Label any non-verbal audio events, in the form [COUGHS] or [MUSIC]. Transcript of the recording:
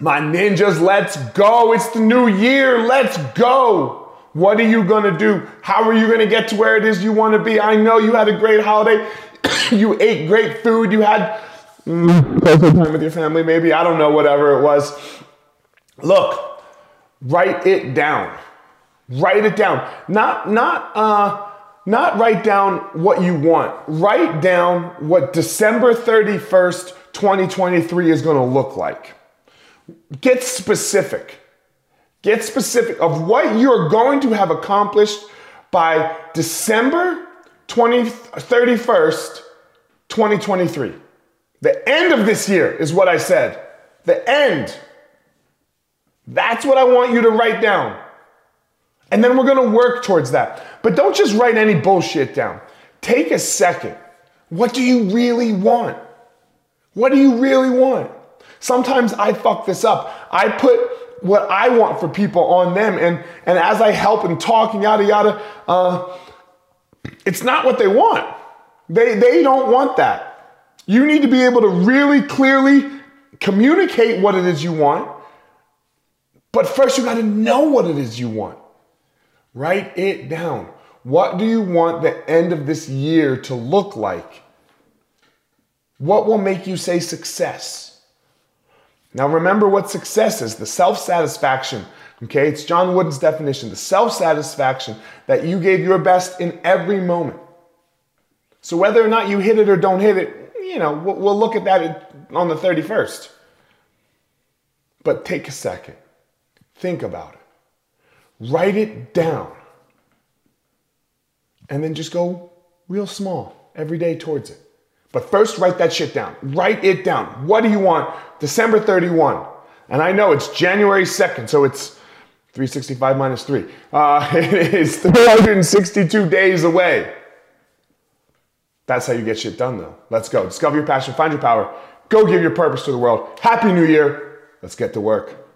My ninjas, let's go. It's the new year. Let's go. What are you going to do? How are you going to get to where it is you want to be? I know you had a great holiday. [COUGHS] you ate great food. You had time with your family, maybe. I don't know, whatever it was. Look, write it down. Write it down. Not, not, uh, not write down what you want. Write down what December 31st, 2023 is going to look like. Get specific. Get specific of what you're going to have accomplished by December 20, 31st, 2023. The end of this year is what I said. The end. That's what I want you to write down. And then we're gonna work towards that. But don't just write any bullshit down. Take a second. What do you really want? What do you really want? Sometimes I fuck this up. I put what I want for people on them, and, and as I help and talk and yada yada, uh, it's not what they want. They, they don't want that. You need to be able to really clearly communicate what it is you want, but first you got to know what it is you want. Write it down. What do you want the end of this year to look like? What will make you say success? Now, remember what success is the self satisfaction. Okay, it's John Wooden's definition the self satisfaction that you gave your best in every moment. So, whether or not you hit it or don't hit it, you know, we'll, we'll look at that on the 31st. But take a second, think about it, write it down, and then just go real small every day towards it. But first, write that shit down. Write it down. What do you want? December 31. And I know it's January 2nd, so it's 365 minus 3. Uh, [LAUGHS] it is 362 days away. That's how you get shit done, though. Let's go. Discover your passion, find your power, go give your purpose to the world. Happy New Year. Let's get to work.